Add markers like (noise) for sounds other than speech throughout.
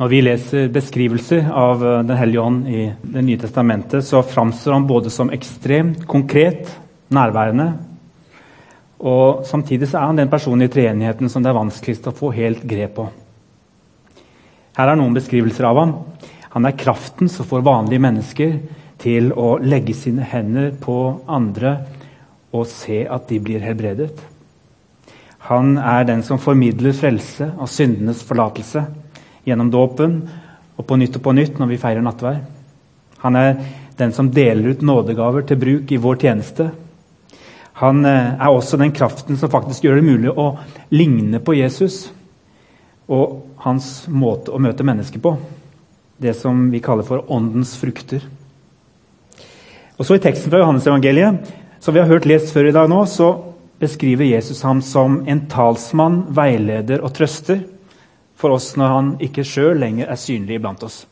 Når vi leser beskrivelser av eh, Den hellige ånd i Det nye testamentet, så framstår han både som ekstremt konkret, nærværende, og samtidig så er han den personen i treenigheten som det er vanskeligst å få helt grep på. Her er noen beskrivelser av ham. Han er kraften som får vanlige mennesker til å legge sine hender på andre og se at de blir helbredet. Han er den som formidler frelse og syndenes forlatelse gjennom dåpen og på nytt og på nytt når vi feirer nattvær. Han er den som deler ut nådegaver til bruk i vår tjeneste. Han eh, er også den kraften som faktisk gjør det mulig å ligne på Jesus og hans måte å møte mennesker på. Det som vi kaller for åndens frukter. Og så I teksten fra Johannes-evangeliet, som vi har hørt lest før i dag, nå, så beskriver Jesus ham som en talsmann, veileder og trøster for oss når han ikke sjøl lenger er synlig iblant oss.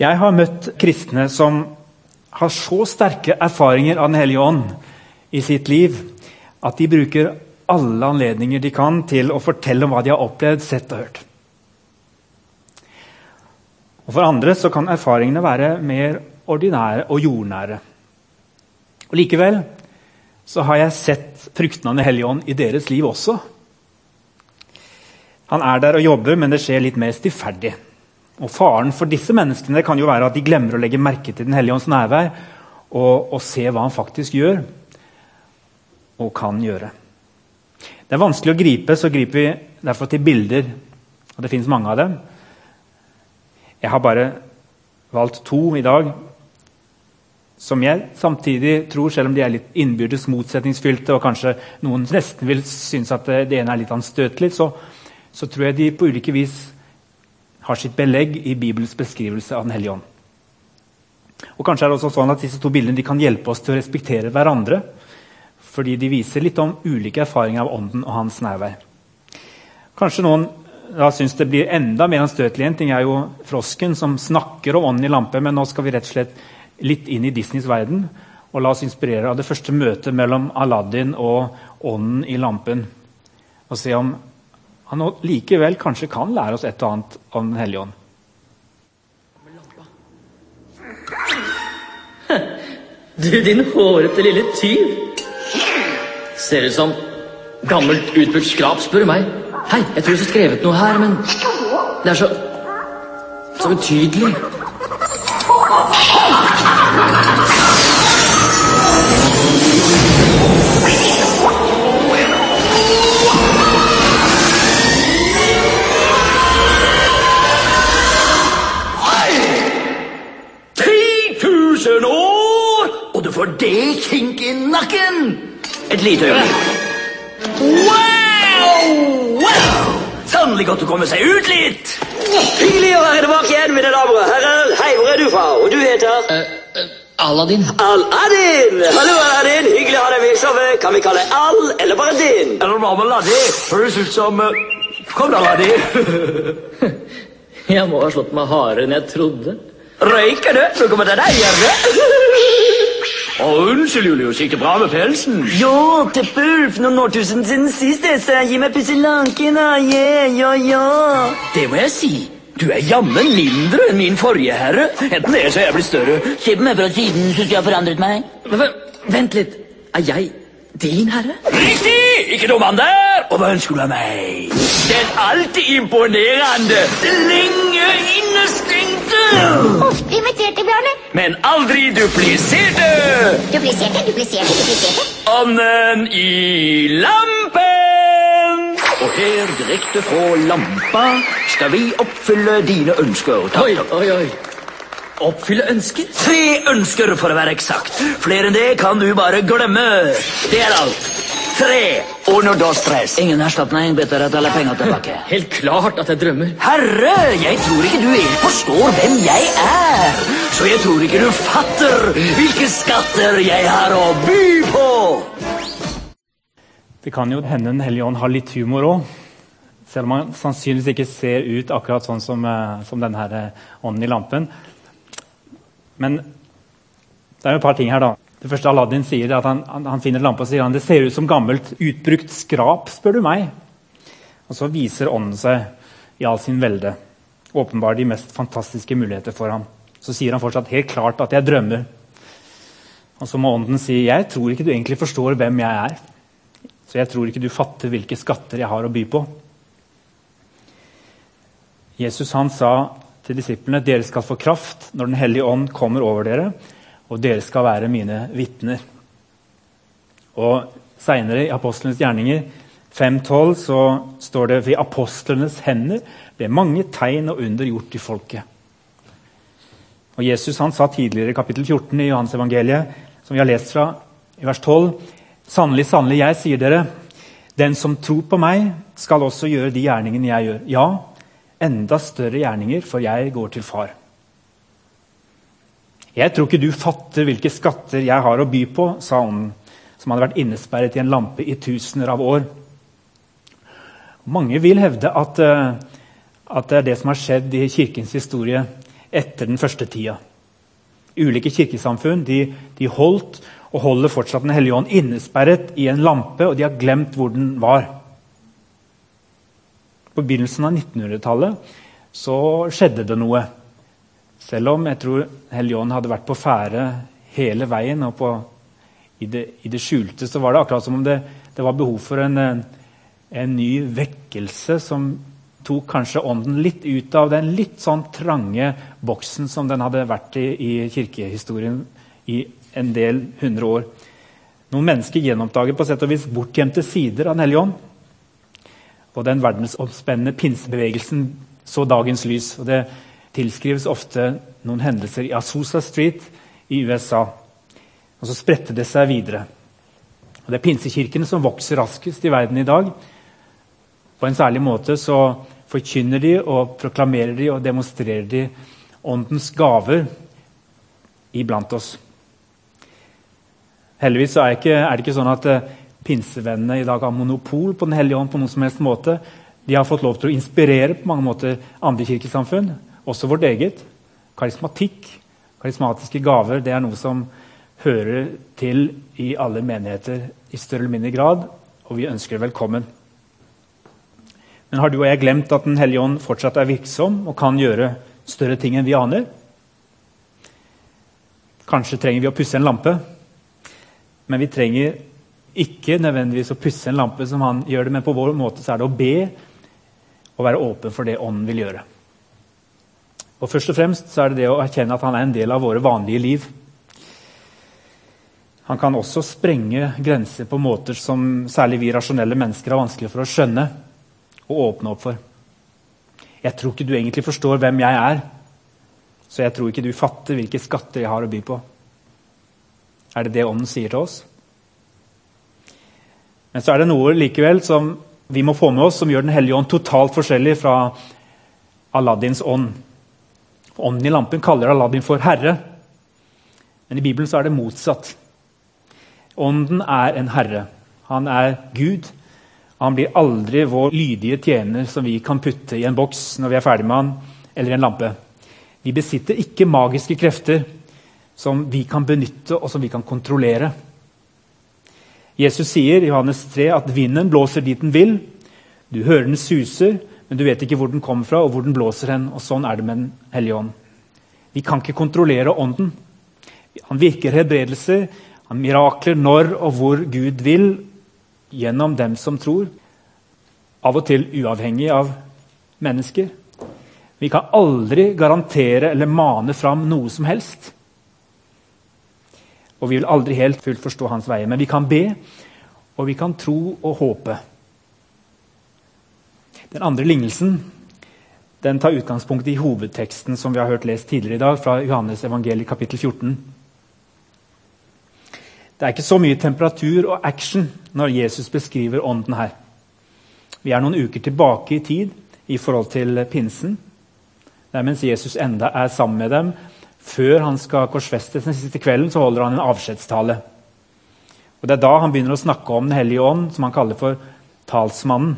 Jeg har møtt kristne som har så sterke erfaringer av Den hellige ånd i sitt liv at de bruker alle anledninger de kan til å fortelle om hva de har opplevd, sett og hørt. Og For andre så kan erfaringene være mer ordinære og jordnære. Og Likevel så har jeg sett fruktene av Den hellige ånd i deres liv også. Han er der og jobber, men det skjer litt mer stillferdig. Og Faren for disse menneskene kan jo være at de glemmer å legge merke til Den hellige ånds nærvær og, og se hva han faktisk gjør og kan gjøre. Det er vanskelig å gripe, så griper vi derfor til bilder. Og det fins mange av dem. Jeg har bare valgt to i dag som jeg samtidig tror, selv om de er litt innbyrdes motsetningsfylte, og kanskje noen nesten vil synes at det ene er litt anstøtelig, så, så tror jeg de på ulike vis har sitt belegg i Bibels beskrivelse av Den hellige ånd. Og kanskje er det også sånn at Disse to bildene kan hjelpe oss til å respektere hverandre, fordi de viser litt om ulike erfaringer av Ånden og hans nærvær. Kanskje noen da syns det blir enda mer anstøtelig. En ting er jo frosken som snakker om Ånden i lampe, men nå skal vi rett og slett litt inn i Disneys verden. Og la oss inspirere av det første møtet mellom Aladdin og Ånden i lampen. Og se om han likevel kanskje kan lære oss et og annet om Den hellige ånd. Du, din hårete lille tyv. Ser ut som gammelt utbrukt skrap, spør du meg. Hei, jeg tror jeg har skrevet noe her, men det er så så utydelig. Det kink i nakken! Et lite øyeblikk. Wow! wow! Sannelig godt å komme seg ut litt! Hyggelig å være tilbake igjen, mine damer og herrer. Hei, hvor er du fra? Og du heter? Uh, uh, Aladdin. Aladdin! Hallo, Aladdin. Hyggelig å ha deg med. Sove. kan vi kalle deg Al eller bare Din? Eller hva med Laddi? Høres ut som uh... Kom da, Laddi. (laughs) jeg må ha slått meg hardere enn jeg trodde. Røyker du? Nå kommer det deg, gjør Å, unnskyld, Julius. Gikk det bra med pelsen? Jo, til Ulf. Noen årtusen siden sist. Så gi meg pusselanken, da. Yeah, ja, ja. Det må jeg si. Du er jammen mindre enn min forrige herre. Enten det, så er jeg blitt større. Se på meg fra siden, syns jeg har forandret meg. Vent litt. Er jeg din herre? Riktig! Ikke noe mann der. Og hva ønsker du av meg? Den alltid imponerende, lenge innestengte Ofte imiterte, Bjarne. Men aldri dupliserte. Dupliserte, dupliserte, dupliserte. Ånden i lampen. Og her, direkte fra lampa, skal vi oppfylle dine ønsker. Takk, oi, oi, oi. Oppfylle ønsker? Tre ønsker, for å være eksakt. Flere enn det kan du bare glemme. Det er alt. Tre og når tres. stress. Ingen erstatning, bedre at alle penger tilbake. (laughs) Helt klart at jeg drømmer. Herre, jeg tror ikke du helt forstår hvem jeg er. Så jeg tror ikke du fatter hvilke skatter jeg har å by på. Det kan jo hende Den hellige ånd har litt humor òg. Selv om han sannsynligvis ikke ser ut akkurat sånn som, eh, som denne eh, ånden i lampen. Men det er jo et par ting her, da. Det første Aladdin sier, er at han, han, han finner lampa og sier han, det ser ut som gammelt, utbrukt skrap, spør du meg. Og så viser ånden seg i all sin velde. Åpenbart de mest fantastiske muligheter for ham. Så sier han fortsatt helt klart at jeg drømmer. Og så må ånden si jeg tror ikke du egentlig forstår hvem jeg er. Så jeg tror ikke du fatter hvilke skatter jeg har å by på. Jesus han sa til disiplene dere skal få kraft når Den hellige ånd kommer over dere, og dere skal være mine vitner. Og Seinere i Apostlenes gjerninger 5.12 så står det ved apostlenes hender ble mange tegn og under gjort i folket. Og Jesus han sa tidligere i kapittel 14 i Johans evangeliet, som vi har lest fra i vers 12.: Sannelig, sannelig, jeg sier dere, den som tror på meg, skal også gjøre de gjerningene jeg gjør. Ja, enda større gjerninger, for jeg går til far. Jeg tror ikke du fatter hvilke skatter jeg har å by på, sa ånden, som hadde vært innesperret i en lampe i tusener av år. Mange vil hevde at, eh, at det er det som har skjedd i kirkens historie etter den første tida. Ulike kirkesamfunn de, de holdt og holder fortsatt Den hellige ånd innesperret i en lampe, og de har glemt hvor den var. På begynnelsen av 1900-tallet så skjedde det noe. Selv om jeg tror Helion hadde vært på ferde hele veien og på, i, det, i, det, skjulte, så var det akkurat som om det, det var behov for en, en, ny vekkelse som tok kanskje ånden litt ut av den litt sånn trange boksen som den hadde vært i i kirkehistorien i en del hundre år. Noen mennesker gjenoppdager på sett og vis bortgjemte sider av Den hellige ånd. Og den verdensomspennende pinsebevegelsen så dagens lys. og Det tilskrives ofte noen hendelser i Azusa Street i USA. Og så spredte det seg videre. Og Det er pinsekirkene som vokser raskest i verden i dag. På en særlig måte så forkynner de og proklamerer de og demonstrerer de åndens gaver iblant oss. Heldigvis er, ikke, er det ikke sånn at eh, pinsevennene i dag har monopol på Den hellige ånd. på noen som helst måte. De har fått lov til å inspirere på mange måter andre kirkesamfunn, også vårt eget. Karismatikk, karismatiske gaver, det er noe som hører til i alle menigheter i større eller mindre grad, og vi ønsker velkommen. Men har du og jeg glemt at Den hellige ånd fortsatt er virksom og kan gjøre større ting enn vi aner? Kanskje trenger vi å pusse en lampe, men vi trenger ikke nødvendigvis å pusse en lampe som han gjør det, men på vår måte så er det å be og være åpen for det Ånden vil gjøre. Og Først og fremst så er det det å erkjenne at han er en del av våre vanlige liv. Han kan også sprenge grenser på måter som særlig vi rasjonelle mennesker har vanskelig for å skjønne og åpne opp for. Jeg tror ikke du egentlig forstår hvem jeg er, så jeg tror ikke du fatter hvilke skatter jeg har å by på. Er det det Ånden sier til oss? Men så er det noe likevel som vi må få med oss som gjør Den hellige ånd totalt forskjellig fra Aladdins ånd. Ånden i lampen kaller Aladdin for herre, men i Bibelen så er det motsatt. Ånden er en herre. Han er Gud. Han blir aldri vår lydige tjener som vi kan putte i en boks når vi er ferdig med han, eller i en lampe. Vi besitter ikke magiske krefter som vi kan benytte og som vi kan kontrollere. Jesus sier i Johannes 3 at vinden blåser dit den vil. Du hører den suser, men du vet ikke hvor den kommer fra og hvor den blåser hen. Og Sånn er det med Den hellige ånd. Vi kan ikke kontrollere ånden. Han virker helbredelser, han mirakler når og hvor Gud vil, gjennom dem som tror. Av og til uavhengig av mennesker. Vi kan aldri garantere eller mane fram noe som helst. Og vi vil aldri helt fullt forstå hans veier. Men vi kan be, og vi kan tro og håpe. Den andre lignelsen den tar utgangspunkt i hovedteksten som vi har hørt lest tidligere i dag, fra Johannes evangeliet kapittel 14. Det er ikke så mye temperatur og action når Jesus beskriver ånden her. Vi er noen uker tilbake i tid i forhold til pinsen. Det er mens Jesus enda er sammen med dem før han skal korsfestes den siste kvelden, så holder han en avskjedstale. Og Det er da han begynner å snakke om Den hellige ånd, som han kaller for talsmannen.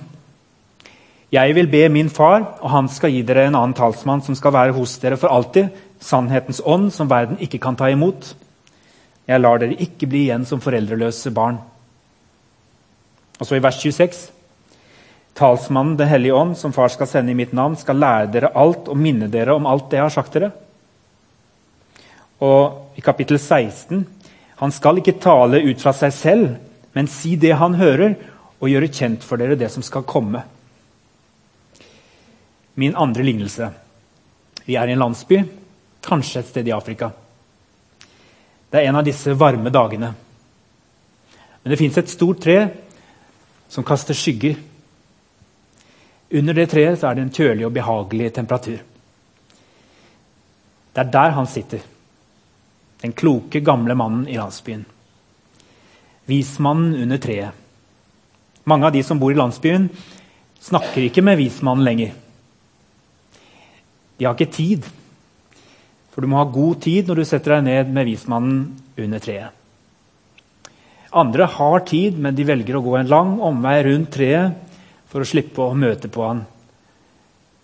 Jeg vil be min far, og han skal gi dere en annen talsmann som skal være hos dere for alltid, sannhetens ånd, som verden ikke kan ta imot. Jeg lar dere ikke bli igjen som foreldreløse barn. Og så i vers 26.: Talsmannen Den hellige ånd, som far skal sende i mitt navn, skal lære dere alt og minne dere om alt det jeg har sagt dere. Og i kapittel 16 Han skal ikke tale ut fra seg selv, men si det han hører, og gjøre kjent for dere det som skal komme. Min andre lignelse. Vi er i en landsby, kanskje et sted i Afrika. Det er en av disse varme dagene. Men det fins et stort tre som kaster skygger. Under det treet er det en kjølig og behagelig temperatur. Det er der han sitter. Den kloke, gamle mannen i landsbyen. Vismannen under treet. Mange av de som bor i landsbyen, snakker ikke med vismannen lenger. De har ikke tid. For du må ha god tid når du setter deg ned med vismannen under treet. Andre har tid, men de velger å gå en lang omvei rundt treet for å slippe å møte på han.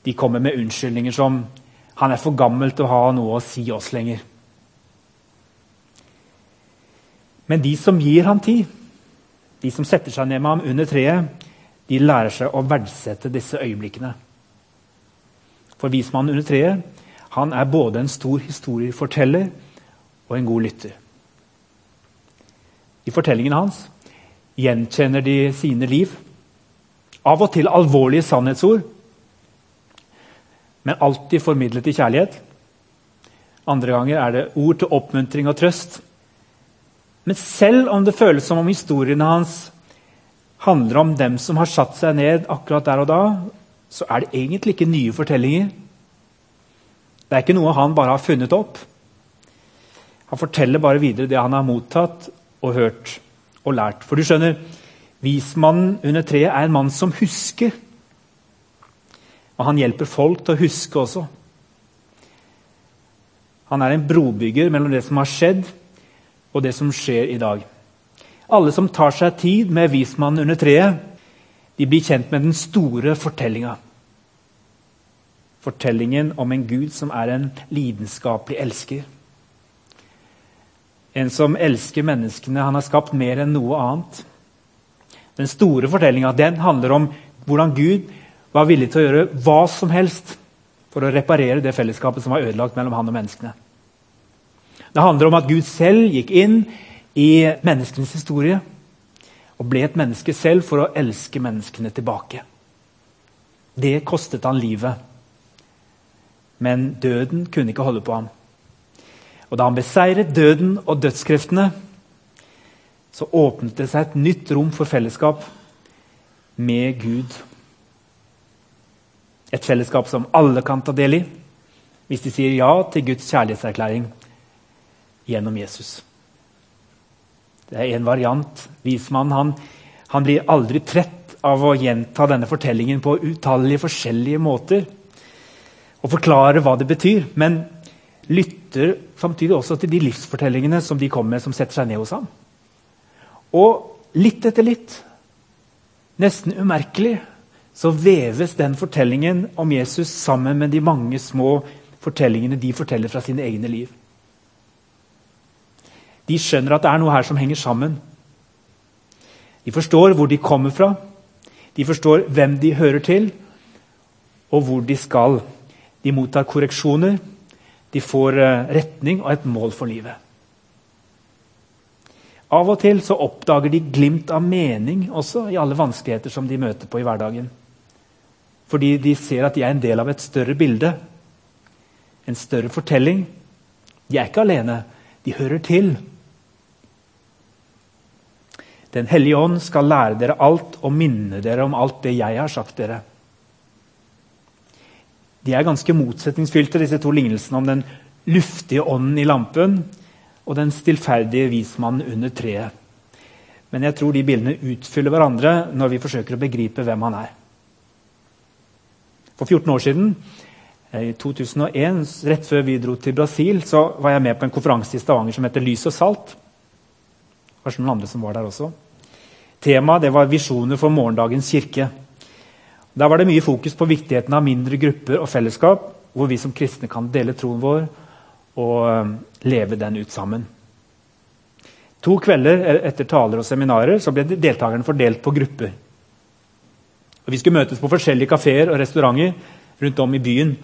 De kommer med unnskyldninger som 'Han er for gammel til å ha noe å si oss lenger'. Men de som gir ham tid, de som setter seg ned med ham under treet, de lærer seg å verdsette disse øyeblikkene. For vismannen under treet han er både en stor historieforteller og en god lytter. I fortellingen hans gjenkjenner de sine liv. Av og til alvorlige sannhetsord, men alltid formidlet i kjærlighet. Andre ganger er det ord til oppmuntring og trøst. Men selv om det føles som om historiene hans handler om dem som har satt seg ned akkurat der og da, så er det egentlig ikke nye fortellinger. Det er ikke noe han bare har funnet opp. Han forteller bare videre det han har mottatt og hørt og lært. For du skjønner, vismannen under treet er en mann som husker. Og han hjelper folk til å huske også. Han er en brobygger mellom det som har skjedd, og det som skjer i dag. Alle som tar seg tid med vismannen under treet, de blir kjent med den store fortellinga. Fortellingen om en Gud som er en lidenskapelig elsker. En som elsker menneskene han har skapt mer enn noe annet. Den store fortellinga handler om hvordan Gud var villig til å gjøre hva som helst for å reparere det fellesskapet som var ødelagt mellom han og menneskene. Det handler om at Gud selv gikk inn i menneskenes historie og ble et menneske selv for å elske menneskene tilbake. Det kostet han livet. Men døden kunne ikke holde på ham. Og da han beseiret døden og dødskreftene, så åpnet det seg et nytt rom for fellesskap med Gud. Et fellesskap som alle kan ta del i hvis de sier ja til Guds kjærlighetserklæring gjennom Jesus. Det er en variant. Vismannen han, han blir aldri trett av å gjenta denne fortellingen på utallige forskjellige måter og forklare hva det betyr, men lytter samtidig også til de livsfortellingene som de kommer med, som setter seg ned hos ham. Og litt etter litt, nesten umerkelig, så veves den fortellingen om Jesus sammen med de mange små fortellingene de forteller fra sine egne liv. De skjønner at det er noe her som henger sammen. De forstår hvor de kommer fra, de forstår hvem de hører til, og hvor de skal. De mottar korreksjoner, de får eh, retning og et mål for livet. Av og til så oppdager de glimt av mening også i alle vanskeligheter som de møter på i hverdagen. Fordi de ser at de er en del av et større bilde, en større fortelling. De er ikke alene, de hører til. Den hellige ånd skal lære dere alt og minne dere om alt det jeg har sagt dere. De er ganske motsetningsfylte, disse to lignelsene om den luftige ånden i lampen og den stillferdige vismannen under treet. Men jeg tror de bildene utfyller hverandre når vi forsøker å begripe hvem han er. For 14 år siden, i 2001, rett før vi dro til Brasil, så var jeg med på en konferanse i Stavanger som heter Lys og salt. Kanskje noen andre som var der også. Temaet var visjoner for morgendagens kirke. Der var det mye fokus på viktigheten av mindre grupper og fellesskap, hvor vi som kristne kan dele troen vår og um, leve den ut sammen. To kvelder etter taler og seminarer ble deltakerne fordelt på grupper. Og Vi skulle møtes på forskjellige kafeer og restauranter rundt om i byen,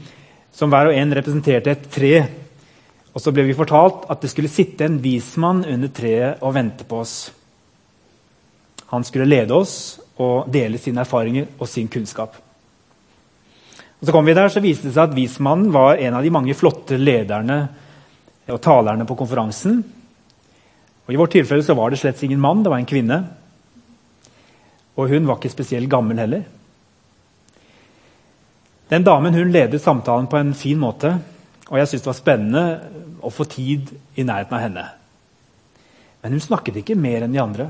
som hver og en representerte et tre. Og så ble vi fortalt at det skulle sitte en vismann under treet og vente på oss. Han skulle lede oss og dele sine erfaringer og sin kunnskap. Og så kom vi der, så viste det seg at vismannen var en av de mange flotte lederne og talerne på konferansen. Og I vårt tilfelle så var det slett ingen mann, det var en kvinne. Og hun var ikke spesielt gammel heller. Den damen hun ledet samtalen på en fin måte, og jeg syntes det var spennende å få tid i nærheten av henne. Men hun snakket ikke mer enn de andre.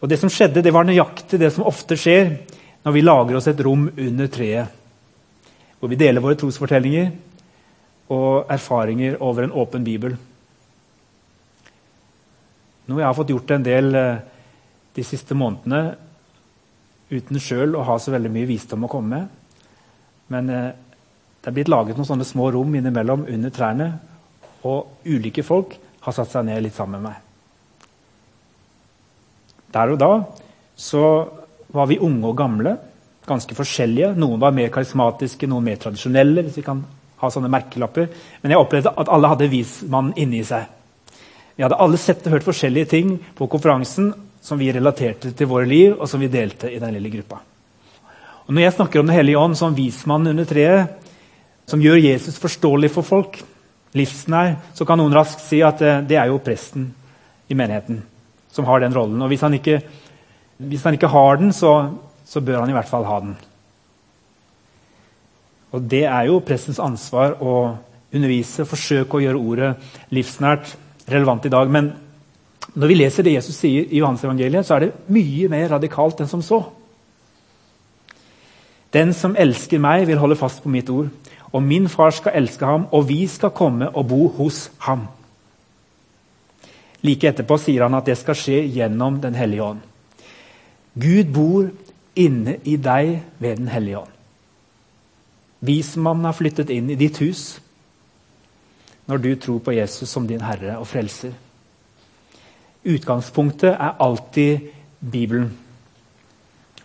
Og Det som skjedde, det var nøyaktig det som ofte skjer når vi lager oss et rom under treet, hvor vi deler våre trosfortellinger og erfaringer over en åpen bibel. Noe jeg har fått gjort en del eh, de siste månedene uten sjøl å ha så veldig mye visdom å komme med. Men eh, det er blitt laget noen sånne små rom innimellom under trærne, og ulike folk har satt seg ned litt sammen med meg. Der og da så var vi unge og gamle, ganske forskjellige. Noen var mer karismatiske, noen mer tradisjonelle. hvis vi kan ha sånne merkelapper. Men jeg opplevde at alle hadde vismannen inni seg. Vi hadde alle sett og hørt forskjellige ting på konferansen som vi relaterte til våre liv, og som vi delte i den lille gruppa. Og Når jeg snakker om Den hellige ånd som vismann under treet, som gjør Jesus forståelig for folk, livsnær, så kan noen raskt si at det, det er jo presten i menigheten som har den rollen. Og hvis han ikke, hvis han ikke har den, så, så bør han i hvert fall ha den. Og Det er jo prestens ansvar å undervise, forsøke å gjøre ordet livsnært relevant i dag. Men når vi leser det Jesus sier i Johannes-evangeliet, så er det mye mer radikalt enn som så. Den som elsker meg, vil holde fast på mitt ord. Og min far skal elske ham, og vi skal komme og bo hos ham. Like etterpå sier han at det skal skje gjennom Den hellige ånd. Gud bor inne i deg ved Den hellige ånd. Vismannen har flyttet inn i ditt hus når du tror på Jesus som din herre og frelser. Utgangspunktet er alltid Bibelen.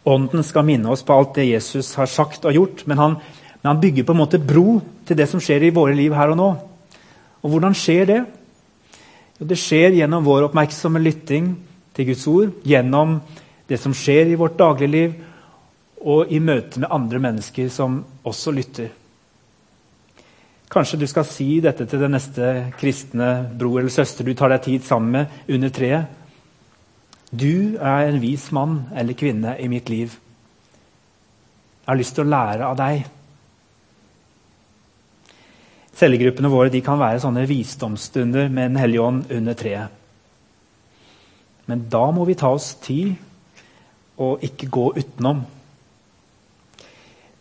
Ånden skal minne oss på alt det Jesus har sagt og gjort, men han, men han bygger på en måte bro til det som skjer i våre liv her og nå. Og hvordan skjer det? Jo, det skjer gjennom vår oppmerksomme lytting til Guds ord, gjennom det som skjer i vårt dagligliv, og i møte med andre mennesker som også lytter. Kanskje du skal si dette til den neste kristne bror eller søster du tar deg tid sammen med under treet. Du er en vis mann eller kvinne i mitt liv. Jeg har lyst til å lære av deg. Cellegruppene våre kan være sånne visdomsstunder med Den hellige ånd under treet. Men da må vi ta oss tid og ikke gå utenom.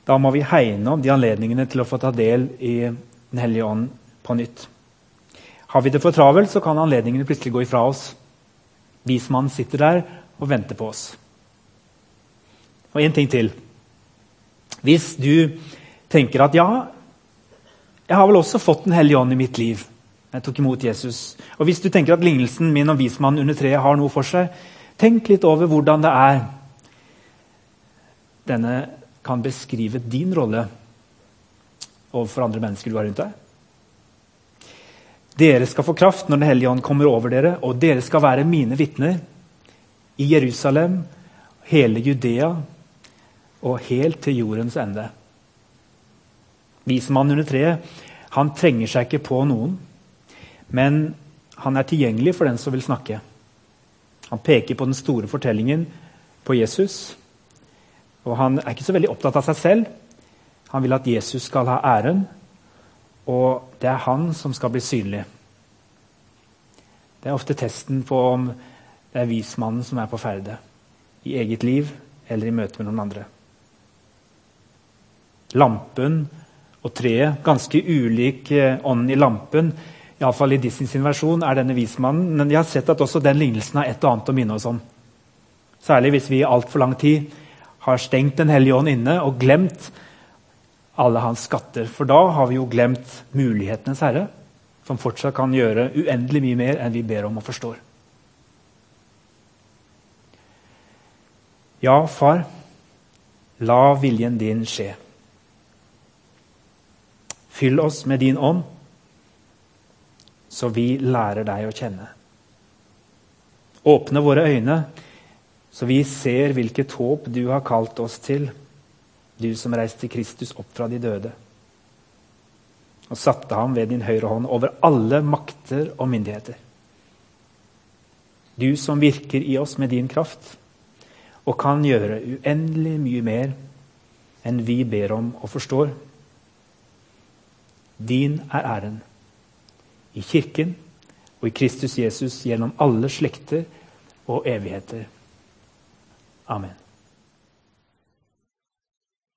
Da må vi hegne om de anledningene til å få ta del i den hellige ånd på nytt. Har vi det for travelt, så kan anledningene plutselig gå ifra oss. Vismannen sitter der og venter på oss. Og én ting til. Hvis du tenker at ja, jeg har vel også fått Den hellige ånd i mitt liv. Jeg tok imot Jesus. Og Hvis du tenker at lignelsen min om vismannen under treet har noe for seg, tenk litt over hvordan det er denne kan beskrive din rolle overfor andre mennesker du har rundt deg. Dere skal få kraft når Den hellige ånd kommer over dere, og dere skal være mine vitner i Jerusalem, hele Judea og helt til jordens ende. Vismannen under treet han trenger seg ikke på noen, men han er tilgjengelig for den som vil snakke. Han peker på den store fortellingen på Jesus. Og han er ikke så veldig opptatt av seg selv, han vil at Jesus skal ha æren, og det er han som skal bli synlig. Det er ofte testen på om det er vismannen som er på ferde. I eget liv eller i møte med noen andre. Lampen og treet, ganske ulik eh, ånden i lampen. Iallfall i Disneys versjon er denne vismannen. Men jeg har sett at også den lignelsen har et og annet å minne oss om. Særlig hvis vi i altfor lang tid har stengt Den hellige ånd inne og glemt alle hans skatter. For da har vi jo glemt mulighetenes herre, som fortsatt kan gjøre uendelig mye mer enn vi ber om og forstår. Ja, far, la viljen din skje. Fyll oss med din ånd, så vi lærer deg å kjenne. Åpne våre øyne, så vi ser hvilket håp du har kalt oss til, du som reiste Kristus opp fra de døde og satte ham ved din høyre hånd over alle makter og myndigheter. Du som virker i oss med din kraft og kan gjøre uendelig mye mer enn vi ber om og forstår. Din er æren i Kirken og i Kristus Jesus gjennom alle slekter og evigheter. Amen.